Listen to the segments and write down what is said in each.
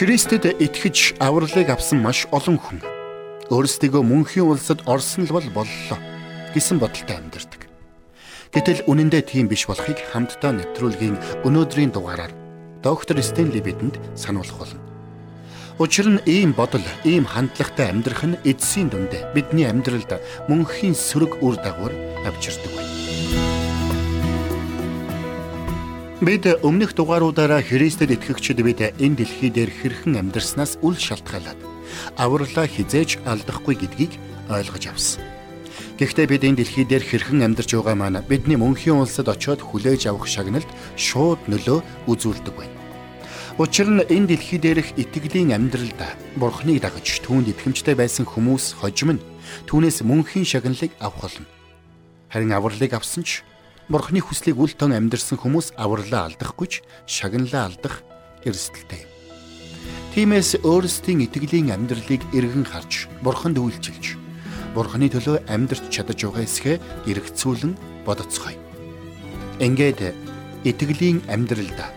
Христэд итгэж авралыг авсан маш олон хүн өөрсдийгөө мөнхийн улсад орсон л бол боллоо гэсэн бодолтой амьдардаг. Гэтэл үнэн дээр тийм биш болохыг хамтдаа нэвтрүүлгийн өнөөдрийн дугаараар доктор Стенли бидэнд сануулах болно. Учир нь ийм бодол, ийм хандлагатай амьдрах нь эдсийн дүндээ бидний амьдралд мөнхийн сөрөг үр дагавар авчирдаг байна. Бид өмнөх дугааруудаараа Христэд итгэгчид бид энэ дэлхий дээр хэрхэн амьдрснаас үл шалтгаалаад авралаа хизээж алдахгүй гэдгийг ойлгож авсан. Гэхдээ бид энэ дэлхий дээр хэрхэн амьдарч байгаа маань бидний мөнхийн улсад очиод хүлээж авах шагналд шууд нөлөө үзүүлдэг байна. Учир нь энэ дэлхий дээрх итгэлийн амьдралд Бурхныг дагаж түүнд итгэмжтэй байсан хүмүүс хожим нь түүнээс мөнхийн шагналыг авах болно. Харин авралыг авсан ч Бурхны хүслийг үл тон амьдрсан хүмүүс авралаа алдахгүйч шагналаа алдах эрсдэлтэй юм. Тиймээс өөрсдийн итгэлийн амьдралыг эргэн харж, Бурханд үйлчилж, Бурхны төлөө амьдрч чадаж байгаа эсхэ эргцүүлэн бодоцгоё. Ингээд итгэлийн амьдралда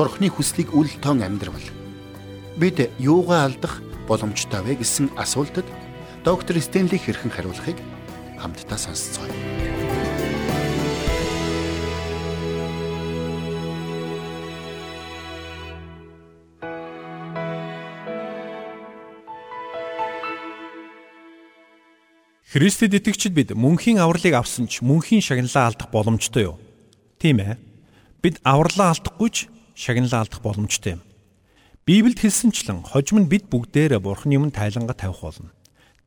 Бурхны хүслийг үл тон амьдрал бид юугаа алдах боломжтой вэ гэсэн асуултад доктор Стенли хэрхэн хариулахыг хамтдаа сонсцгоё. Христэд итгэгчид бид мөнхийн авралыг авсан ч мөнхийн шагналаа алдах боломжтой юу? Тийм ээ. Бид авралаа алдахгүй ч шагналаа алдах боломжтой юм. Библиэд хэлсэнчлэн хожим нь бид бүгдээрээ Бурхны өмнө тайланга тавих болно.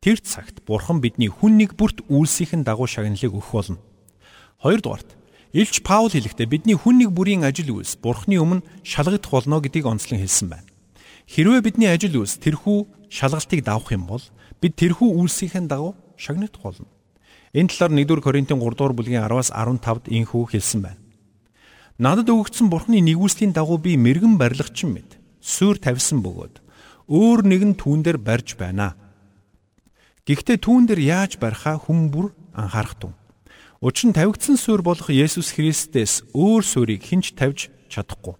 Тэр цагт Бурхан бидний хүн нэг бүрт үйлсийн дагуу шагналыг өгөх болно. Хоёрдугаарт Илч Паул хэлэхдээ бидний хүн нэг бүрийн ажил үйлс Бурхны өмнө шалгагдах болно гэдгийг онцлон хэлсэн байна. Хэрвээ бидний ажил үйлс тэрхүү шалгалтыг давах юм бол бид тэрхүү үйлсийн дагуу шагнагдах болно. Энэ талаар 1-р Коринтын 3-р бүлгийн 10-аас 15-д инхүү хэлсэн байна. Надад өгөгдсөн Бурхны нэгүслийн дагуу би мэрэгэн барилгачин мэд сүр тавьсан бөгөөд өөр нэгэн түүн дээр барьж байна. Гэхдээ түүн дээр яаж барихаа хүн бүр анхаарах тун. Учир нь тавигдсан сүр болох Есүс Христээс өөр сүрийг хинч тавьж чадахгүй.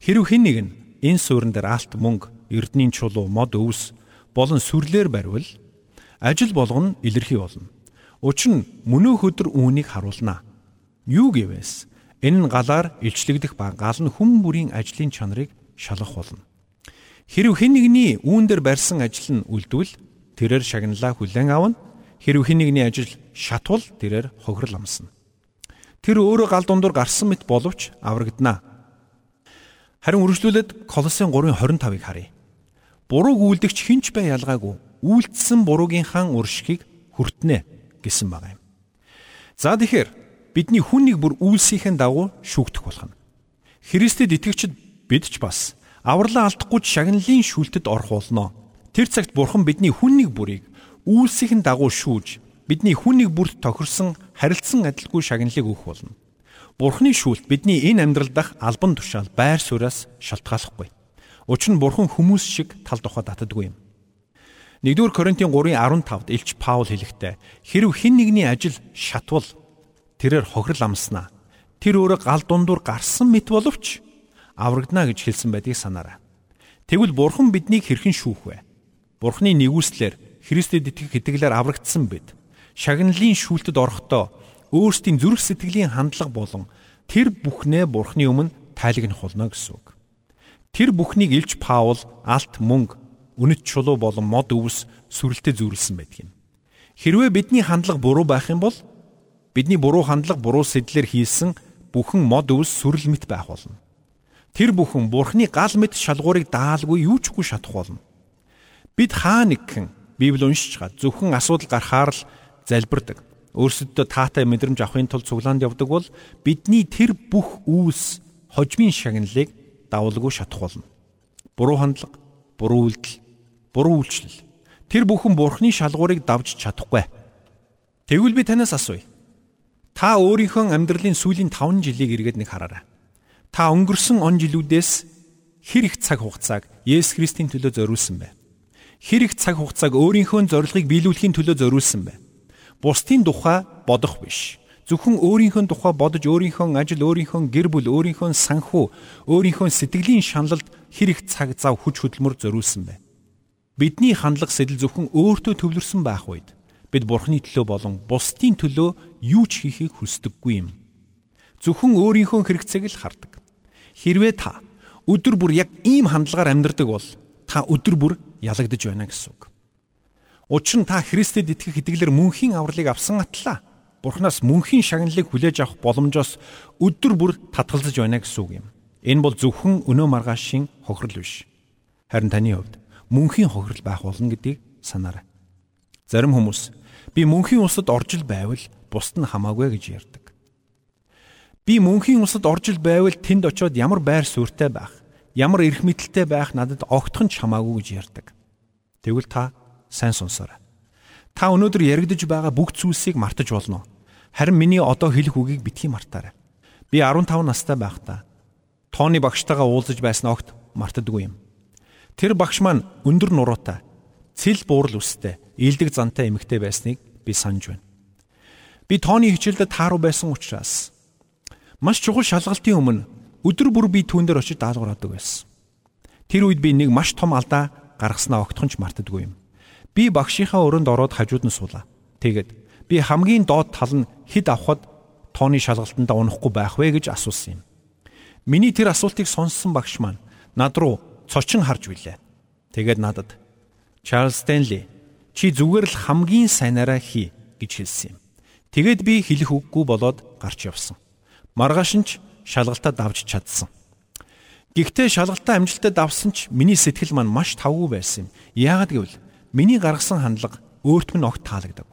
Хэрв хэн нэг нь энэ сүрэн дээр алт мөнгө, эрдний чулуу, мод өвс болон сүрлээр барьвал ажил болгоно илэрхий болно. Учир нь мөнөөх өдөр үүнийг харуулнаа. Юу гэвээс энэ нь галаар илчлэгдэх ба гал нь хүн бүрийн ажлын чанарыг шалгах болно. Хэрв хэн нэгний үүн дээр барьсан ажил нь үлдвэл тэрээр шагналаа хүлээн авна. Хэрв хэн нэгний ажил шатвал тэрээр хохирол амсна. Тэр өөрөө гал дундуур гарсан мэт боловч аврагдана. Харин үргэлжлүүлээд Колосын 3:25-ыг харъя. Буруу үйлдэгч хинч бай ялгаагүй үйлдэлсэн буруугийнхаа уршигыг хүртнэ гэсэн байгаа юм. За тэгэхээр бидний хүн нэг бүр үйлсийнхэн дагуу шүүгдэх болох нь. Христэд итгэгчид бид ч бас авралаа алдахгүй шагналын шүлтэд орох болно. Тэр цагт Бурхан бидний хүн нэг бүрийг үйлсийнхэн дагуу шүүж бидний хүн нэг бүрт тохирсон харилцсан адилгүй шагналыг өгөх болно. Бурханы шүүлт бидний энэ амьдрал дах албан тушаал байр сууриас шалтгааллахгүй. Учир нь Бурхан хүмүүс шиг тал тухай татдаггүй юм. 1-р Коринтын 3:15-д Илч Паул хэлэхдээ хэрв хэн нэгний ажил шатвал тэрээр хохирол амснаа. Тэр өөрөө гал дундуур гарсан мэт боловч аврагдана гэж хэлсэн байдгийг санаарай. Тэгвэл Бурхан биднийг хэрхэн шүүх вэ? Бурханы нэгүслэр Христэд итгэх итгэлээр аврагдсан бид шагналын шүүлтэд орохдоо өөрсдийн зүрх сэтгэлийн хандлага болон тэр бүхнээ Бурханы өмнө тайлагнах болно гэсэн үг. Тэр бүхнийг Илч Паул алт мөнгө үнэт чулуу болон мод өвс сүрэлтэд зүйрлсэн байдаг юм. Хэрвээ бидний хандлага буруу байх юм бол бидний буруу хандлага буруу сэтлэр хийсэн бүхэн мод өвс сүрэл мэт байх болно. Тэр бүхэн бурхны гал мэт шалгуурыг даалгүй юу чгүй шатах болно. Бид хаа нэгхэн Библи уншиж чад зөвхөн асуудал гарахаар л залбирдаг. Өөрсөддөө таатай мэдрэмж авахын тулд цуглаанд явдаг бол бидний тэр бүх үйлс хожмын шагналыг давалгүй шатах болно. Буруу хандлага, буруу үйлдэл, буруу үйлчлэл. Тэр бүхэн бурхны шалгуурыг давж чадахгүй. Тэгвэл би танаас асууя. Та өөрийнхөө амьдралын сүүлийн 5 жилийг эргээд нэг хараарай. Та өнгөрсөн он жилүүдээс хэр их цаг хугацааг Есүс Христийн төлөө зориулсан бэ? Хэр их цаг хугацааг өөрийнхөө зорилгыг биелүүлэхийн төлөө зориулсан бэ? Бусдын тухай бодох биш. Зөвхөн өөрийнхөө тухай бодож өөрийнхөө ажил, өөрийнхөө гэр бүл, өөрийнхөө санхүү, өөрийнхөө сэтгэлийн шаналлд хэр их цаг зав хүч хөдөлмөр зориулсан бэ? Бидний хандлага сэтэл зөвхөн өөртөө төвлөрсөн байх үед бид Бурхны төлөө болон бусдын төлөө юу ч хийхийг хүсдэггүй юм. Зөвхөн өөрийнхөө хэрэгцээг л хардаг. Хэрвээ та өдөр бүр яг ийм хандлагаар амьдрдаг бол та өдөр бүр ялагдж байна гэсэн үг. Учир нь та Христэд итгэх итгэлээр мөнхийн авралыг авсан атлаа. Бурханаас мөнхийн шагналыг хүлээж авах боломжоос өдөр бүр татгалзаж байна гэсэн үг юм. Энэ бол зөвхөн өнөө маргаашийн хохирол биш. Харин таны хувьд мөнхийн хохирол байх болно гэдгийг санаарай. Зарим хүмүүс би мөнхийн усад орж ил байвал бусд нь хамаагүй гэж ярьдаг. Би мөнхийн усад орж ил байвал тэнд очиод ямар байр суурьтай байх, ямар эрх мэдэлтэй байх надад огтхон ч хамаагүй гэж ярьдаг. Тэгвэл та сайн сонсоорой. Та өнөөдөр яригдж байгаа бүх зүйлсийг мартаж болно. Харин миний одоо хэлэх үгийг битгий мартаарай. Би 15 настай байхдаа тооны багштайгаа уулзаж байсан огт мартдаггүй юм. Тэр багш маань өндөр нуруутай, цэл буурал үстэй, ийдэг зантай эмэгтэй байсныг би санаж байна. Би тооны хичээлдээ тааруу байсан учраас маш чухал шалгалтын өмнө өдөр бүр би түүн дээр очиж даалгавраадаг байсан. Тэр үед би нэг маш том алдаа гаргаснаа огтхонч мартдаггүй юм. Би багшийнхаа өрөөнд ороод хажууд нь суулаа. Тэгээд би хамгийн доод тал нь хэд авахд тооны шалгалтанд унахгүй байх вэ гэж асуусан юм. Миний тэр асуултыг сонссон багш маань над руу цочин харж билээ. Тэгээд надад Чарлз Стенли Чи зүгээр л хамгийн сайнараа хий гэж хэлсэн юм. Тэгэд би хэлэх үггүй болоод гарч явсан. Маргааш нь ч шалгалтаа давж чадсан. Гэхдээ шалгалтаа амжилттай давсан ч миний сэтгэл маань маш тавгүй байсан юм. Яагаад гэвэл миний гаргасан хандлага өөрт минь огт таалагдаг.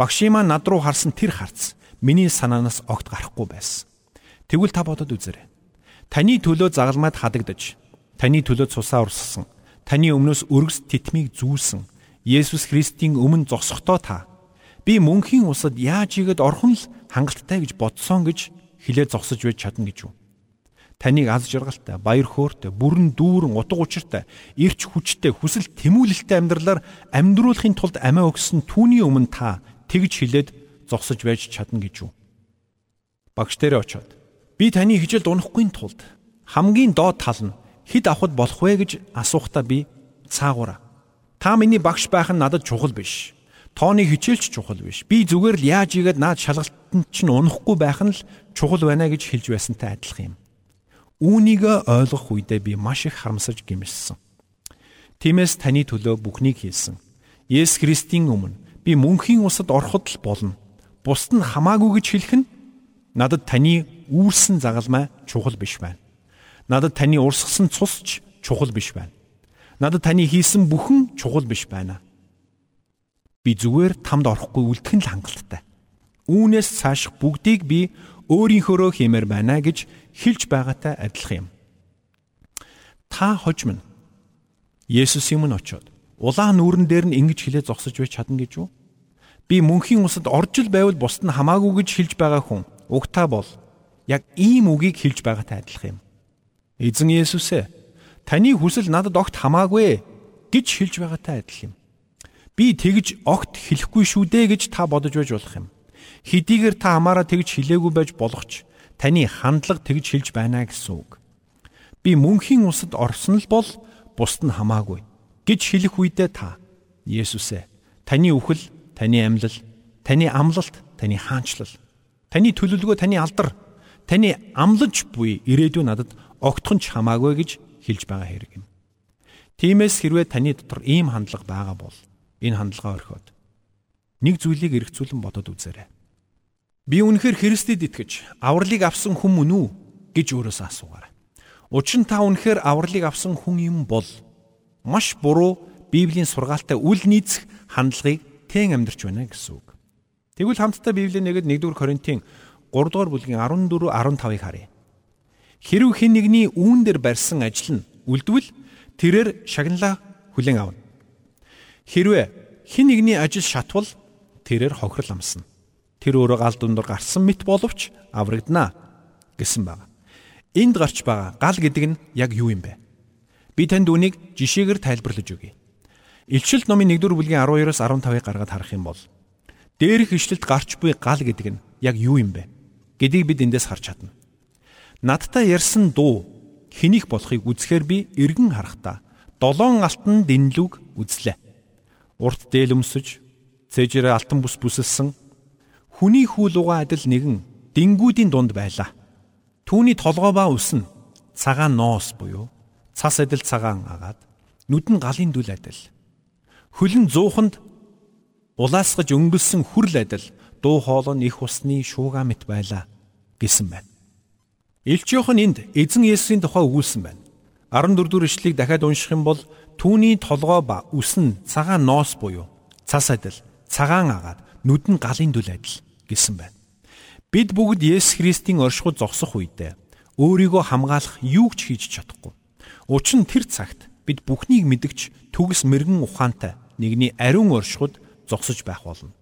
Багшийн маань над руу харсан тэр харц миний санаанаас огт гарахгүй байсан. Тэгвэл та бодод үзээрэй. Таны төлөө загалмайд хадагдаж, таны төлөө цусаа урссан, таны өмнөөс өргөс титмийг зүүлсэн, Есүс Христийн өмнө зогсохдоо та би мөнхийн усад яаж игээд орхон л хангалттай гэж бодсон гэж хилээ зогсож байж чадна гэж юу? Таныг аз жаргалтай, баяр хөөртэй, бүрэн дүүрэн утга учиртай, эрч хүчтэй, хүсэл тэмүүлэлтэй амьдралаар амьдруулахын тулд амиа өгсөн түүний өмнө та тэгж хилээд зогсож байж чадна гэж юу? Багш дээрээ очиод би таны хижээлд унахгүй тулд хамгийн доод тал нь хэд авахд болох вэ гэж асуухдаа би цаагаараа Та миний багш байх нь надад чухал биш. Тооны хичээлч чухал биш. Би зүгээр л яаж игээд наад шалгалтанд чинь унахгүй байх нь л чухал байна гэж хэлж байсантай адилхан юм. Үүнийг ойлгох үедээ би маш их харамсаж гимэлсэн. Тиймээс таны төлөө бүхнийг хийсэн. Есүс Христийн өмнө би мөнхийн усад ороход л болно. Бусд нь хамаагүй гэж хэлэх нь надад таны үүрсэн загалмай чухал биш байна. Надад таны урсгасан цусч чухал биш байна. Надад таны хийсэн бүхэн чухал биш байна. Би зүгээр тамд орохгүй үлдэх нь л хангалттай. Үүнээс цааш бүгдийг би өөрийнхөөрөө хиймээр байна гэж хэлж байгаатай адилхан юм. Та хожим нь Есүсийн өмнө очиод улаан нүүрэн дээр нь ингэж хилээ зогсож байж чадна гэж юу? Би мөнхийн усад орж ил байвал бусд нь хамаагүй гэж хэлж байгаа хүн угтаа бол яг ийм үгийг хэлж байгаатай адилхан юм. Эзэн Есүс ээ таны хүсэл надад огт хамаагүй гэж хэлж байгаатай адил юм. Би тэгж огт хэлэхгүй шүү дээ гэж та бодож байж болох юм. Хэдийгээр та хамаараа тэгж хэлээгүй байж болох ч таны хандлага тэгж хэлж байна гэсэн үг. Би мөнхийн усад орсон л бол бусд нь хамаагүй гэж хэлэх үедээ та Есүсээ таны үхэл, таны амьлал, таны амлалт, таны хаанчлал, таны төлөвлөгөө, таны алдар, таны амлаж буй ирээдүй надад огтхон ч хамаагүй гэж хэлж байгаа хэрэг юм. Тиймээс хэрвээ таны дотор ийм хандлага байгаа бол энэ хандлагаа орхиод нэг зүйлийг эргцүүлэн бодоод үзээрэй. Би үнэхээр Христэд итгэж авралыг авсан хүн мөн үү гэж өөрөөсөө асуугаарай. Учир нь та үнэхээр авралыг авсан хүн юм бол маш буруу Библийн сургаалтай үл нийцэх хандлагыг тэн амьдрч байна гэсэн үг. Тэгвэл хамтдаа Библийн нэгэд 1-р Коринтын 3-р бүлгийн 14 15-ыг харъя. Хэрв хэн нэгний үүн дээр барьсан ажил нь үлдвэл тэрээр шагналаа хүлээн авна. Хэрвээ хэн нэгний ажил шатвал тэрээр хохирол амсна. Тэр өөрөө гал дундор гарсан мэт боловч аврагдана гэсэн байна. Энд гарч байгаа гал гэдэг нь яг юу юм бэ? Би танд үнийг жишээгээр тайлбарлаж өгье. Илчилт номын 1-р бүлгийн 12-оос 15-ыг гаргаад харах юм бол дээрх ишлэлд гарч буй гал гэдэг нь яг юу юм бэ гэдгийг бид эндээс харж чадна. Надтай ярьсан дуу хэнийг болохыг үзэхээр би эргэн харахтаа долоон алтан дэнлүг үзлээ. Урт дээл өмсөж цэжрээ алтан бүс бүсэлсэн хүний хүү луга адил нэгэн дингүүдийн дунд байлаа. Түүний толгой ба ус нь цагаан ноос буюу цас адил цагаан агаад нүд нь галын дүл адил. Хөлн зууханд улаасгаж өнгөлсөн хүрл адил дуу хоолой нь их усны шуугаа мэт байлаа гэсэн байна. Илч Иохан энд эзэн Есүсийн тухай өгүүлсэн байна. 14 дугаар ишлэгийг дахиад унших юм бол түүний толгой ба үс нь цагаан ноос буюу цас адил цагаан агаад нүд нь галын дүл адил гэсэн байна. Бид бүгд Есүс Христийн оршихуйд зогсох үедээ өөрийгөө хамгаалах юу ч хийж чадахгүй. Учир нь тэр цагт бид бүхнийг мэдгч төгс мэрэгэн ухаантай нэгний ариун оршихуйд зогсож байх болно.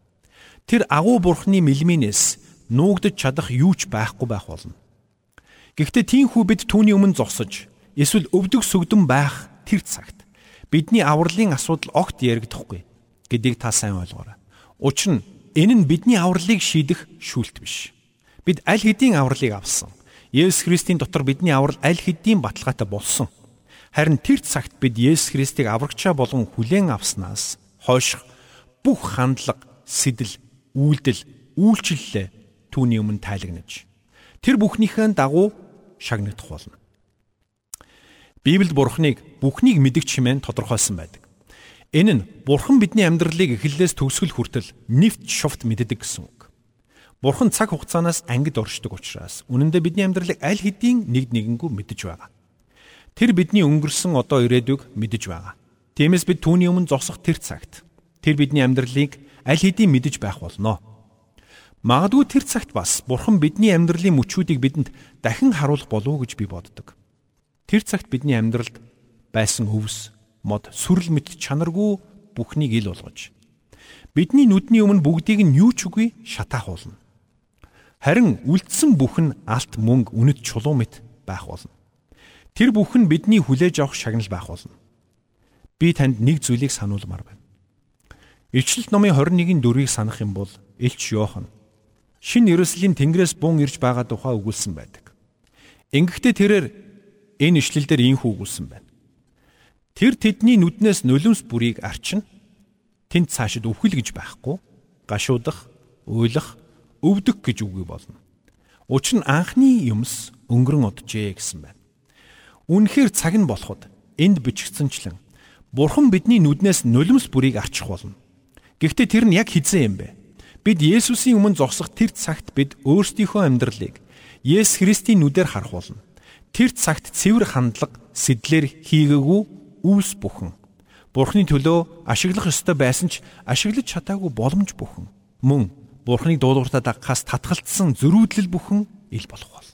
Тэр агуу бурхны мэлминээс нуугдж чадах юу ч байхгүй байх болно. Гэхдээ тийхүү бид түүний өмнө зогсож эсвэл өвдөг сүгдэн байх тэр цагт бидний авралын асуудал огт яригдахгүй гэдгийг та сайн ойлгоорой. Учир нь энэ нь бидний авралыг шийдэх шүүлт биш. Бид аль хэдийн авралыг авсан. Есүс Христийн дотор бидний аврал аль хэдийн баталгаатай болсон. Харин тэр цагт бид Есүс Христийг аврагчаа болгон хүлээн авснаас хойш бүх хандлага, сэтэл үйлдэл, үйлчлэлээ түүний өмнө тайлагнаж тэр бүхнийхээ дагуу шагнагдах болно. Библиэд Бурхныг бүхнийг мэдгч хэмээн тодорхойлсон байдаг. Энэ нь Бурхан бидний амьдралыг эхлэлээс төгсгөл хүртэл нэвт шувт мэддэг гэсэн үг. Бурхан цаг хугацаанаас ангид оршдог учраас үнэн дээр бидний амьдралыг аль хэдийн нэгд нэгэнгүү мэдэж байгаа. Тэр бидний өнгөрсөн одоо ирээдүйг мэдэж байгаа. Тиймээс бид түүний өмнө зогсох тэр цагт тэр бидний амьдралыг аль хэдийн мэдэж байх болно. Магадгүй тэр цагт бас Бурхан бидний амьдралын мөчүүдийг бидэнд дахин харуулах болов уу гэж би боддог. Тэр цагт бидний амьдралд байсан өвс, мод, сүрэл мэт чанаргүй бүхнийг ил болгож бидний нүдний өмнө бүгдийг нь юу ч үгүй шатаах болно. Харин үлдсэн бүх нь алт мөнгө үнэт чулуу мэт байх болно. Тэр бүх нь бидний хүлээж авах шагнал байх болно. Би танд нэг зүйлийг сануулмаар байна. Ичлэл номын 21-ийн 4-ийг санах юм бол Илч Йохан Шин Иерусалим Тэнгэрээс бун ирж байгаа тухай өгүүлсэн байдаг. Ингэхдээ тэрээр энэ ишлэлдэр ийхүү өгүүлсэн байна. Тэр тэдний нүднээс нулимс бүрийг арчна. Тэнд цаашид өвхөл гэж байхгүй. Гашуудах, уйлах, өвдөх гэж үгүй болно. Учир нь анхны юмс өнгөрөн оджээ гэсэн байна. Үнэхээр цаг нь болоход энд бичигдсэнчлэн Бурхан бидний нүднээс нулимс бүрийг арчих болно. Гэхдээ тэр нь яг хизээ юм бэ? Бид Есүсийн өмнө зогсох тэр цагт бид өөрсдийнхөө амьдралыг Есүс Христийн нүдээр харах болно. Тэр цагт цэвэр хандлага, сэтлэр хийгээгүй үүс бүхэн. Бурхны төлөө ашиглах ёстой байсан ч ашиглаж чадаагүй боломж бүхэн. Мөн Бурхныг дуулууртаа дагахаас татгалцсан зөрүүдлэл бүхэн ил болох бол.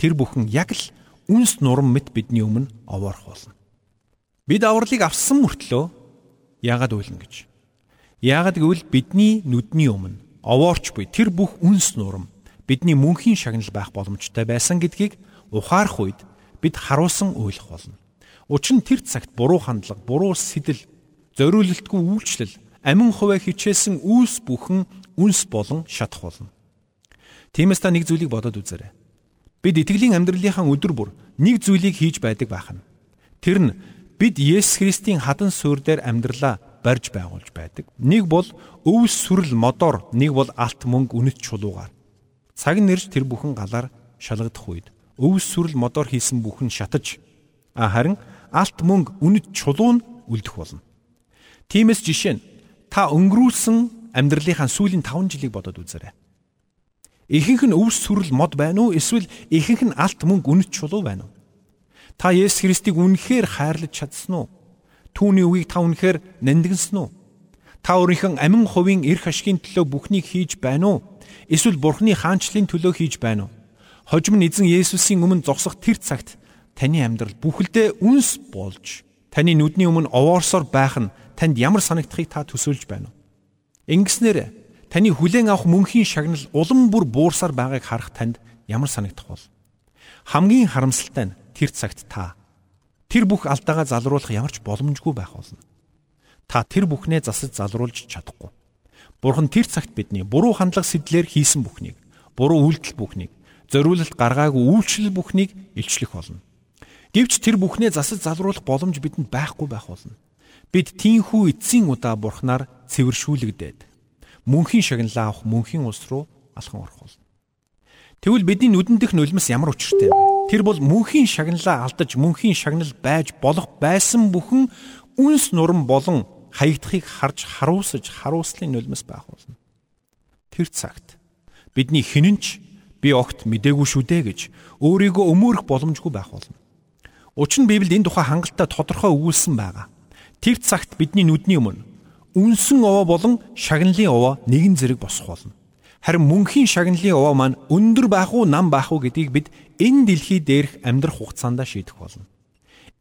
Тэр бүхэн яг л үнс нурам мэт бидний өмнө овоорох болно. Бид авралыг авсан мөртлөө яагаад үйлнэ гэж Яагад гэвэл бидний нүдний өмнө овоорч буй тэр бүх үнс нурам бидний мөнхийн шагнал байх боломжтой байсан гэдгийг ухаарах үед бид харуулсан ойлгох болно. Учир нь тэр цагт буруу хандлага, буруу сэтэл, зориулалтгүй үйлчлэл, амин хуваа хичээсэн үүс бүхэн үнс болон шатах болно. Тиймээс та нэг зүйлийг бодоод үзээрэй. Бид итгэлийн амьдралынхаа өдөр бүр нэг зүйлийг хийж байдаг байх нь. Тэр нь бид Есүс Христийн хадан суурь дээр амьдралаа барьж байгуулж байдаг. Нэг бол өвс сүрэл модоор, нэг бол алт мөнгө үнэт чулуугаар. Цаг нэрж тэр бүхэн галаар шалгадах үед өвс сүрэл модоор хийсэн бүхэн шатаж харин алт мөнгө үнэт чулуу нь үлдэх болно. Тиймээс жишээ нь та өнгөрүүлсэн амьдралынхаа сүүлийн 5 жилийг бодоод үзээрэй. Ихэнх нь өвс сүрэл мод байна уу эсвэл ихэнх нь алт мөнгө үнэт чулуу байна уу? Та Есүс Христийг үнэхээр хайрлаж чадсан уу? Түүний үгийг та үнэхээр нандинсан уу? Та өөрийнхөө амин хувийн эрх ашигын төлөө бүхнийг хийж байна уу? Эсвэл Бурхны хаанчлалын төлөө хийж байна уу? Хожим нь эзэн Есүсийн өмнө зогсох тэр цагт таны амьдрал бүхэлдээ үнс болж таны нүдний өмнө овоорсоор байх нь танд ямар санагдахыг та төсөөлж байна уу? Ингэснээр таны хүлээн авах мөнхийн шагнал улам бүр буурсаар байгааг харах танд ямар санагдах бол? Хамгийн харамсалтай нь тэр цагт та тэр бүх алдаагаа залруулах ямар ч боломжгүй байх болно. Та тэр бүхнээ засаж залруулж чадахгүй. Бурхан тэр цагт бидний буруу хандлага сэтлэр хийсэн бүхнийг, буруу үйлдэл бүхнийг, зориулалт гаргаагүй үйлчлэл бүхнийг илчлэх болно. Гэвч тэр бүхнээ засаж залруулах боломж бидэнд байхгүй байх болно. Бид тийхүү эцсийн удаа бурхнаар цэвэршүүлэгдээд мөнхийн шагналаа авах мөнхийн улс руу алхан орох болно. Тэгвэл бидний нүдэн дэх нулимс ямар учиртай юм бэ? Тэр бол мөнхийн шагналаа алдаж мөнхийн шагнал байж болох байсан бүхэн үнс нуран болон хаягдахыг харж харуусаж харуулслын нулимс байх болно. Тэр цагт бидний хинэнч би огт мдээгүй шүү дээ гэж өөрийгөө өмөөрөх боломжгүй байх болно. Учир нь Библиэд энэ тухай хангалттай тодорхой өгүүлсэн байгаа. Тэр цагт бидний нүдний өмнө үнсэн овоо болон шагналын овоо нэгэн зэрэг босох болно. Харин мөнхийн шагналын овоо маань өндөр байх уу нам байх уу гэдгийг бид энэ дэлхий дээрх амьдрах хугацаанд шийдэх болно.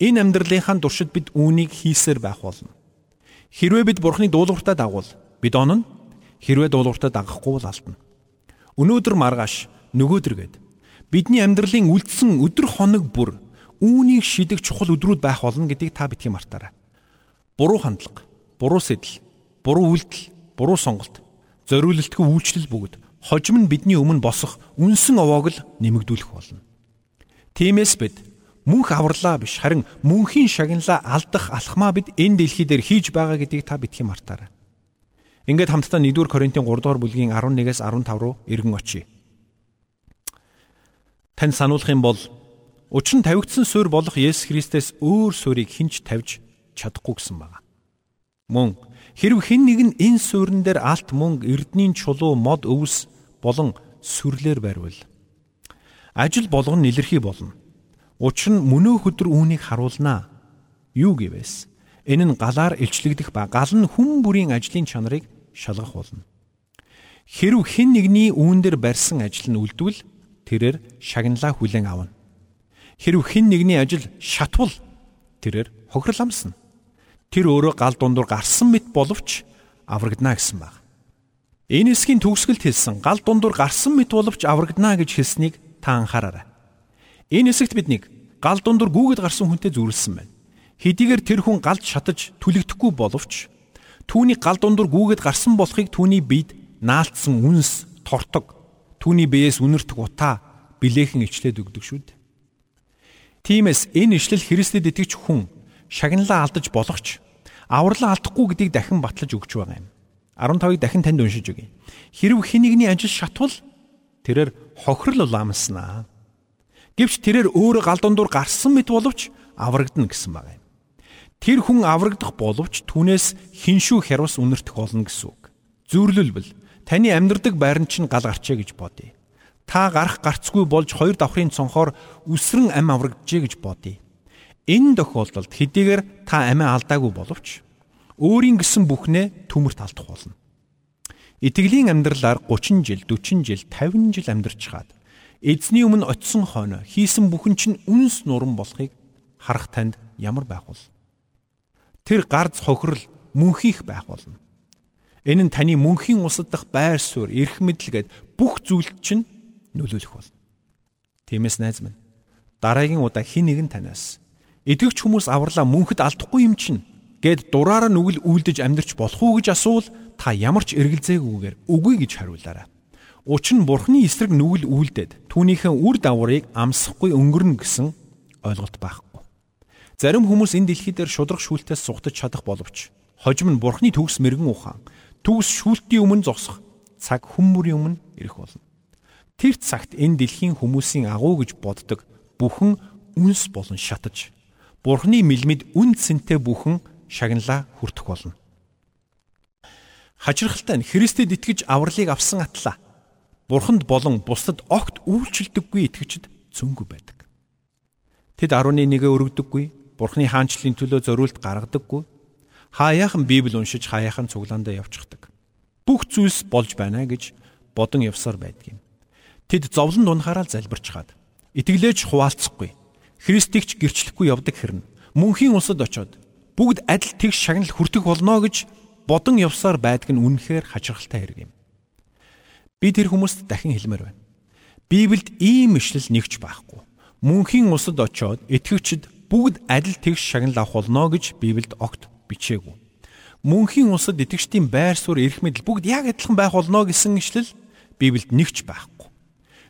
Энэ амьдралынхаа туршид бид үүнийг хийсээр байх болно. Хэрвээ бид Бурхны дуулууртаа дагвал бид онно. Хэрвээ дуулууртаа дагахгүй бол алдна. Өнөөдөр маргааш нөгөөдөр гээд бидний амьдралын үлдсэн өдөр хоног бүр үүнийг шидэх чухал өдрүүд байх болно гэдгийг та битгий мартаарай. Буруу хандлага, буруу сэтэл, буруу үйлдэл, буруу сонголт, зориулалтгүй үйлчлэл бүгд хожим нь бидний өмнө босох үнсэн овоог л нэмэгдүүлэх болно. Тиймээс бид мөнх авралаа биш харин мөнхийн шагналаа алдах алхмаа бид энэ дэлхий дээр хийж байгаа гэдгийг та битгий мартаарай. Ингээд хамтдаа 1-р Коринтын 3-р бүлгийн 11-ээс 15 руу эргэн очие. Тань сануулах юм бол Учир нь тавигдсан суурь болох Есүс Христэс өөр суурийг хинч тавьж чадахгүй гэсэн байна. Мөн хэрв хэн нэг нь энэ суурин дээр алт мөнгө, эрдний чулуу, мод өвс болон сүрлэр барьвал ажил болгон нэлэрхий болно. Учир нь мөнөө хөдөр үүнийг харуулнаа. Юу гэвээс энэ нь галаар илчлэгдэх ба гал нь хүн бүрийн ажлын чанарыг шалгах болно. Хэрв хэн нэгний үүн дээр барьсан ажил нь үлдвэл тэрээр шагналаа хүлээн авна. Хэрв хэн нэгний ажил шатвал тэрээр хохирол амсна. Тэр өөрөө гал дундуур гарсан мэт боловч аврагдана гэсэн баг. Энэ хэсгийн төгсгөлд хэлсэн гал дундуур гарсан мэт боловч аврагдана гэж хэлснийг та анхаараарай. Энэ хэсэгт биднийг гал дундуур гүгэд гарсан хүнтэй зүйрлсэн байна. Хэдийгээр тэр хүн галд шатаж түлэгдэхгүй боловч түүний гал дундуур гүгэд гарсан болохыг түүний биед наалтсан үнс тортог түүний биеэс үнэртэх утаа билээхэн ичлээд өгдөг шүү дээ. Тиймээс энэ ишлэл Христэд итгэж хүн шагналаа алдаж болохч авралаа алдахгүй гэдгийг дахин батлаж өгч байгаа юм. 15-ыг дахин танд уншиж өгье. Хэрв хэнийгний ажил шатвал тэрээр хохирол уламснаа. Гэвч тэрээр өөрөө гал дундуур гарсан мэт боловч аврагдана гэсэн байгаа юм. Тэр хүн аврагдах боловч түүнээс хиншүү хярвас үнэртэх болно гэсэн үг. Зүрлэлбэл таны амьдрдаг байран чинь гал гарчээ гэж бодъё та гарах гарцгүй болж хоёр давхрын цонхоор үсрэн ам аврагджээ гэж бодъё. Энэ тохиолдолд хэдийгээр та амиа алдаагүй боловч өөрийн гисэн бүхнээ төмөрт алдах болно. Итгэлийн амьдралаар 30 жил, 40 жил, 50 жил амьдарч хаад эзний өмнө очисон хойно хийсэн бүхэн чинь үнс нуран болохыг харах танд ямар байх вэ? Тэр гарц хохирол мөнхийх байх болно. Энэ нь таны мөнхийн усад дах байр суурь, эрх мэдэлгээд бүх зүйлд чинь нөлөөлөх бол. Тиймээс найз минь дараагийн удаа хин нэгэн танаас итгэвч хүмүүс авралаа мөнхөд алдахгүй юм чинь гэд дураараа нүгэл үлдэж амьдрч болох уу гэж асуул та ямар ч эргэлзээгүйгээр үгүй гэж хариулаарай. Учир нь бурхны эсрэг нүгэл үлдээд түүнийхээ үр дагаврыг амсахгүй өнгөрнө гэсэн ойлголт байхгүй. Зарим хүмүүс энэ дэлхий дээр шудрах шүүлтээс сухтаж чадах боловч хожим нь бурхны төгс мэрэгэн ухаан төгс шүүлтийн өмнө зогсох цаг хүмүүрийн өмнө ирэх болно. Тэр цагт энэ дэлхийн хүмүүсийн агуу гэж боддог бүхэн үнс болон шатаж Бурхны мэлмид үн цэнтэй бүхэн шагналаа хүртэх болно. Хачирхалтай нь Христэд итгэж авралыг авсан атлаа. Бурханд болон бусдад огт үйлчлдэггүй итгэгчд цөөнгүй байдаг. Тэд 11-гээ өргөдөггүй, Бурхны хаанчлалын төлөө зориулт гаргадаггүй, хаяахан Библи уншиж хаяахан цуглаандаа явчихдаг. Бүх зүйлс болж байна гэж бодон явсаар байдгийн. Тэд зовлон дунахаараа залбирчгаад итгэлээж хуваалцахгүй. Христигч гэрчлэхгүй явдаг хэрнэ. Мөнхийн улсад очоод бүгд адил тэгш шагнал хүртэх болно гэж бодон явсаар байдаг нь үнэхээр хачирхалтай хэрэг юм. Би тэр хүмүүст дахин хэлмээр байна. Библиэд ийм ишлэл нэгч байхгүй. Мөнхийн улсад очоод итгэгчид бүгд адил тэгш шагнал авах болно гэж Библиэд огт бичээгүй. Мөнхийн улсад итгэгчдийн байр суурь эрх мэдэл бүгд яг адилхан байх болно гэсэн ишлэл Библиэд нэгч байхгүй.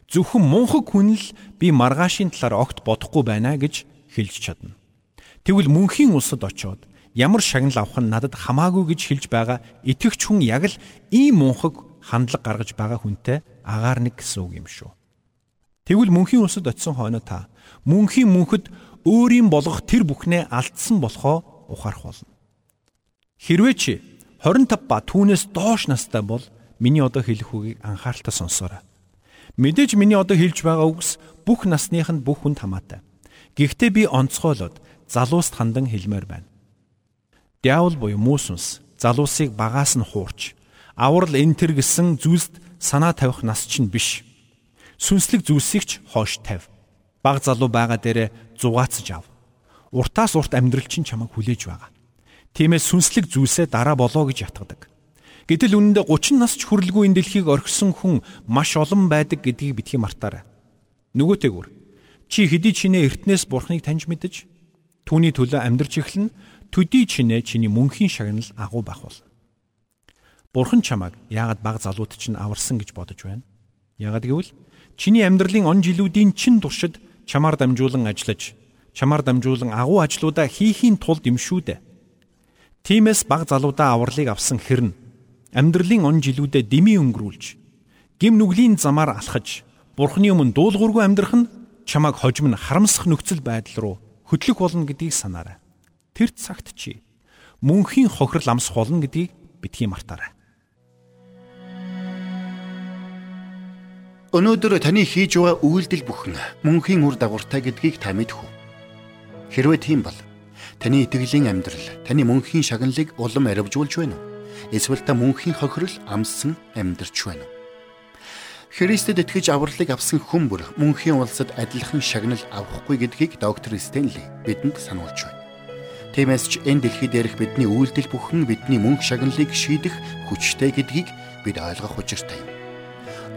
Зөвхөн мунхаг хүн л би маргаашийн талаар огт бодохгүй байна гэж хэлж чадна. Тэгвэл мөнхийн улсад очоод ямар шагнал авах нь надад хамаагүй гэж хэлж байгаа итгэгч хүн яг л ийм мунхаг хандлага гаргаж байгаа хүнтэй агаар нэг гэсэн үг юм шүү. Тэгвэл мөнхийн улсад очисон хойно та мөнхийн мөнхөд өөрийн болгох тэр бүхнээ алдсан болохоо ухаарах болно. Хэрвээ чи 25 ба түүнээс доош настай бол миний одоо хэлэх үгийг анхааралтай сонсоорой. Мэдээж миний одоо хэлж байгаа үгс бүх насныханд бүх хүнд хамаатай. Гэхдээ би онцгойлоод залууст хандан хэлмээр байна. Диавол буюу муусунс залуусыг багаас нь хуурч аврал энэ төр гэсэн зүйлд санаа тавих нас чинь биш. Сүнслэг зүйлсийг ч хоош тавь. Баг залуу байгаа дээрээ зугаацж ав. Уртаас урт амьдрал чинь чамайг хүлээж байгаа. Тиймээс сүнслэг зүйлсээ дараа болоо гэж ятгадаг. Гэтэл үнэндээ 30 нас ч хүрэлгүй энэ дэлхийг орхисон хүн маш олон байдаг гэдгийг битгий мартаарай. Нөгөөтэйгүр чи хэдий чинээ эртнээс бурхныг таньж мэдэж түүний төлөө амьдрч эхлэн төдий чинээ чиний мөнхийн шагнал агуу байх болно. Бурхан чамайг яагаад баг залууд чинь аварсан гэж бодож байна? Яагаад гэвэл чиний амьдралын он жилүүдийн чин туршид чамаар дамжуулан ажиллаж чамаар дамжуулан агуу ажлуудаа хийхийн тулд юм шүү дээ. Тимээс баг залуудаа авралыг авсан хэрнэ амьдралын он жилүүдэд дими өнгөрүүлж гим нүглийн замаар алхаж бурхны өмнө дуулуургүй амьдрах нь чамайг хожим нь харамсах нөхцөл байдал руу хөдлөх болно гэдгийг санаарай. Тэр цагт чи мөнхийн хохирол амсах болно гэдгийг битгий мартаарай. Өнөөдөр таны хийж байгаа үйлдэл бүхэн мөнхийн үр дагавартай гэдгийг та мэдэх үү? Хэрвээ тийм бол таны итгэлийн амьдрал таны мөнхийн шагналыг улам аривжуулж байна уу? Эсвэл та мөнхийн хохирол амссан амьдарч байна уу? Христэд итгэж авралыг авсан хүн бүр мөнхийн улсад адилхан шагнал авахгүй гэдгийг доктор Стенли бидэнд сануулж байна. Тиймээс ч энэ дэлхий дээрх бидний үйлдэл бүхэн бидний мөнх шагналыг шийдэх хүчтэй гэдгийг бид ойлгох учиртай юм.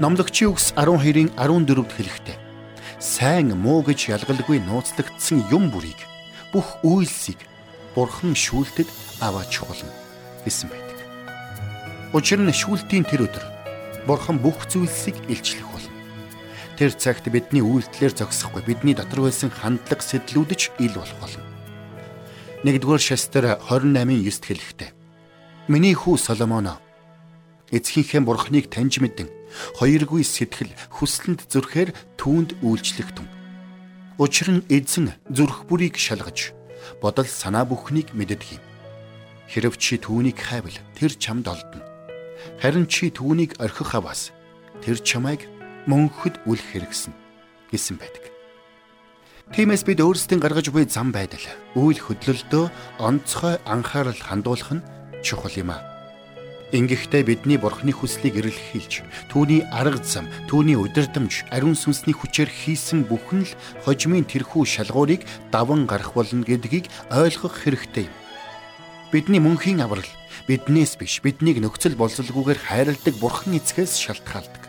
Номлогчийн үгс 12-ын 14-д хэлэхдээ сайн муу гэж ялгалгүй нууцлагдсан юм бүрийг бүх үйлсийг Бурхан шүүлтэд аваач болно гэсэн байдаг. Учир нь шүүлтийн тэр өдөр Бурхан бүх зүйлсийг илчлэх болно. Тэр цагт бидний үйлдэлээр зогсохгүй бидний дотор байсан хандлага сэтлүүдж ил болох болно. 1-р шастер 28-9-д хэлэхдээ Миний хүү Соломоно эцгийнхээ бурхныг таньж мэдэн хоёргүй сэтгэл хүслэнд зүрхээр түүнд үйлчлэгтэн. Учир нь эзэн зүрх бүрийг шалгаж бодол санаа бүхнийг мэддэг юм. Хэрв чи түүнийг хайвал тэр чамд олдно. Харин чи түүнийг орхих аваас тэр чамайг мөнхөд үл хэрэгсэн гэсэн байдаг. Тиймээс бид өөрсдийн гаргаж буй зам байдал, үйл хөдлөлтөө онцгой анхаарал хандуулах нь чухал юм аа. Ингэхдээ бидний бурхны хүслийг эрэлхийлж, түүний арга зам, түүний удирдамж, ариун сүнсний хүчээр хийсэн бүхэн л хожимын тэрхүү шалгуурыг даван гарах болно гэдгийг ойлгох хэрэгтэй юм. Бидний мөнхийн аврал биднээс биш, биднийг нөхцөл болцолгүйгээр хайрладаг бурхан эцгээс шалтгаалдаг.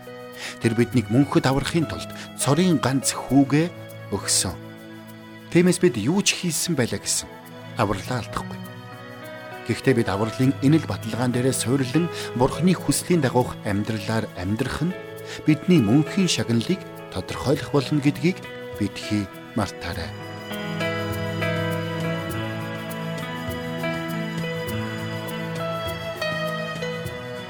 Тэр биднийг мөнхөд аврахын тулд цорын ганц хүүгээ өгсөн. Тиймээс бид юу ч хийсэн байлаа гэсэн авралаа алдахгүй. Гэхдээ бид авралын энэ л баталгаан дээрээ суйрлан Бурхны хүслийн дагуух амьдралаар амьдрах нь бидний мөнхийн шагналыг тодорхойлох болно гэдгийг бидхий мартаарай.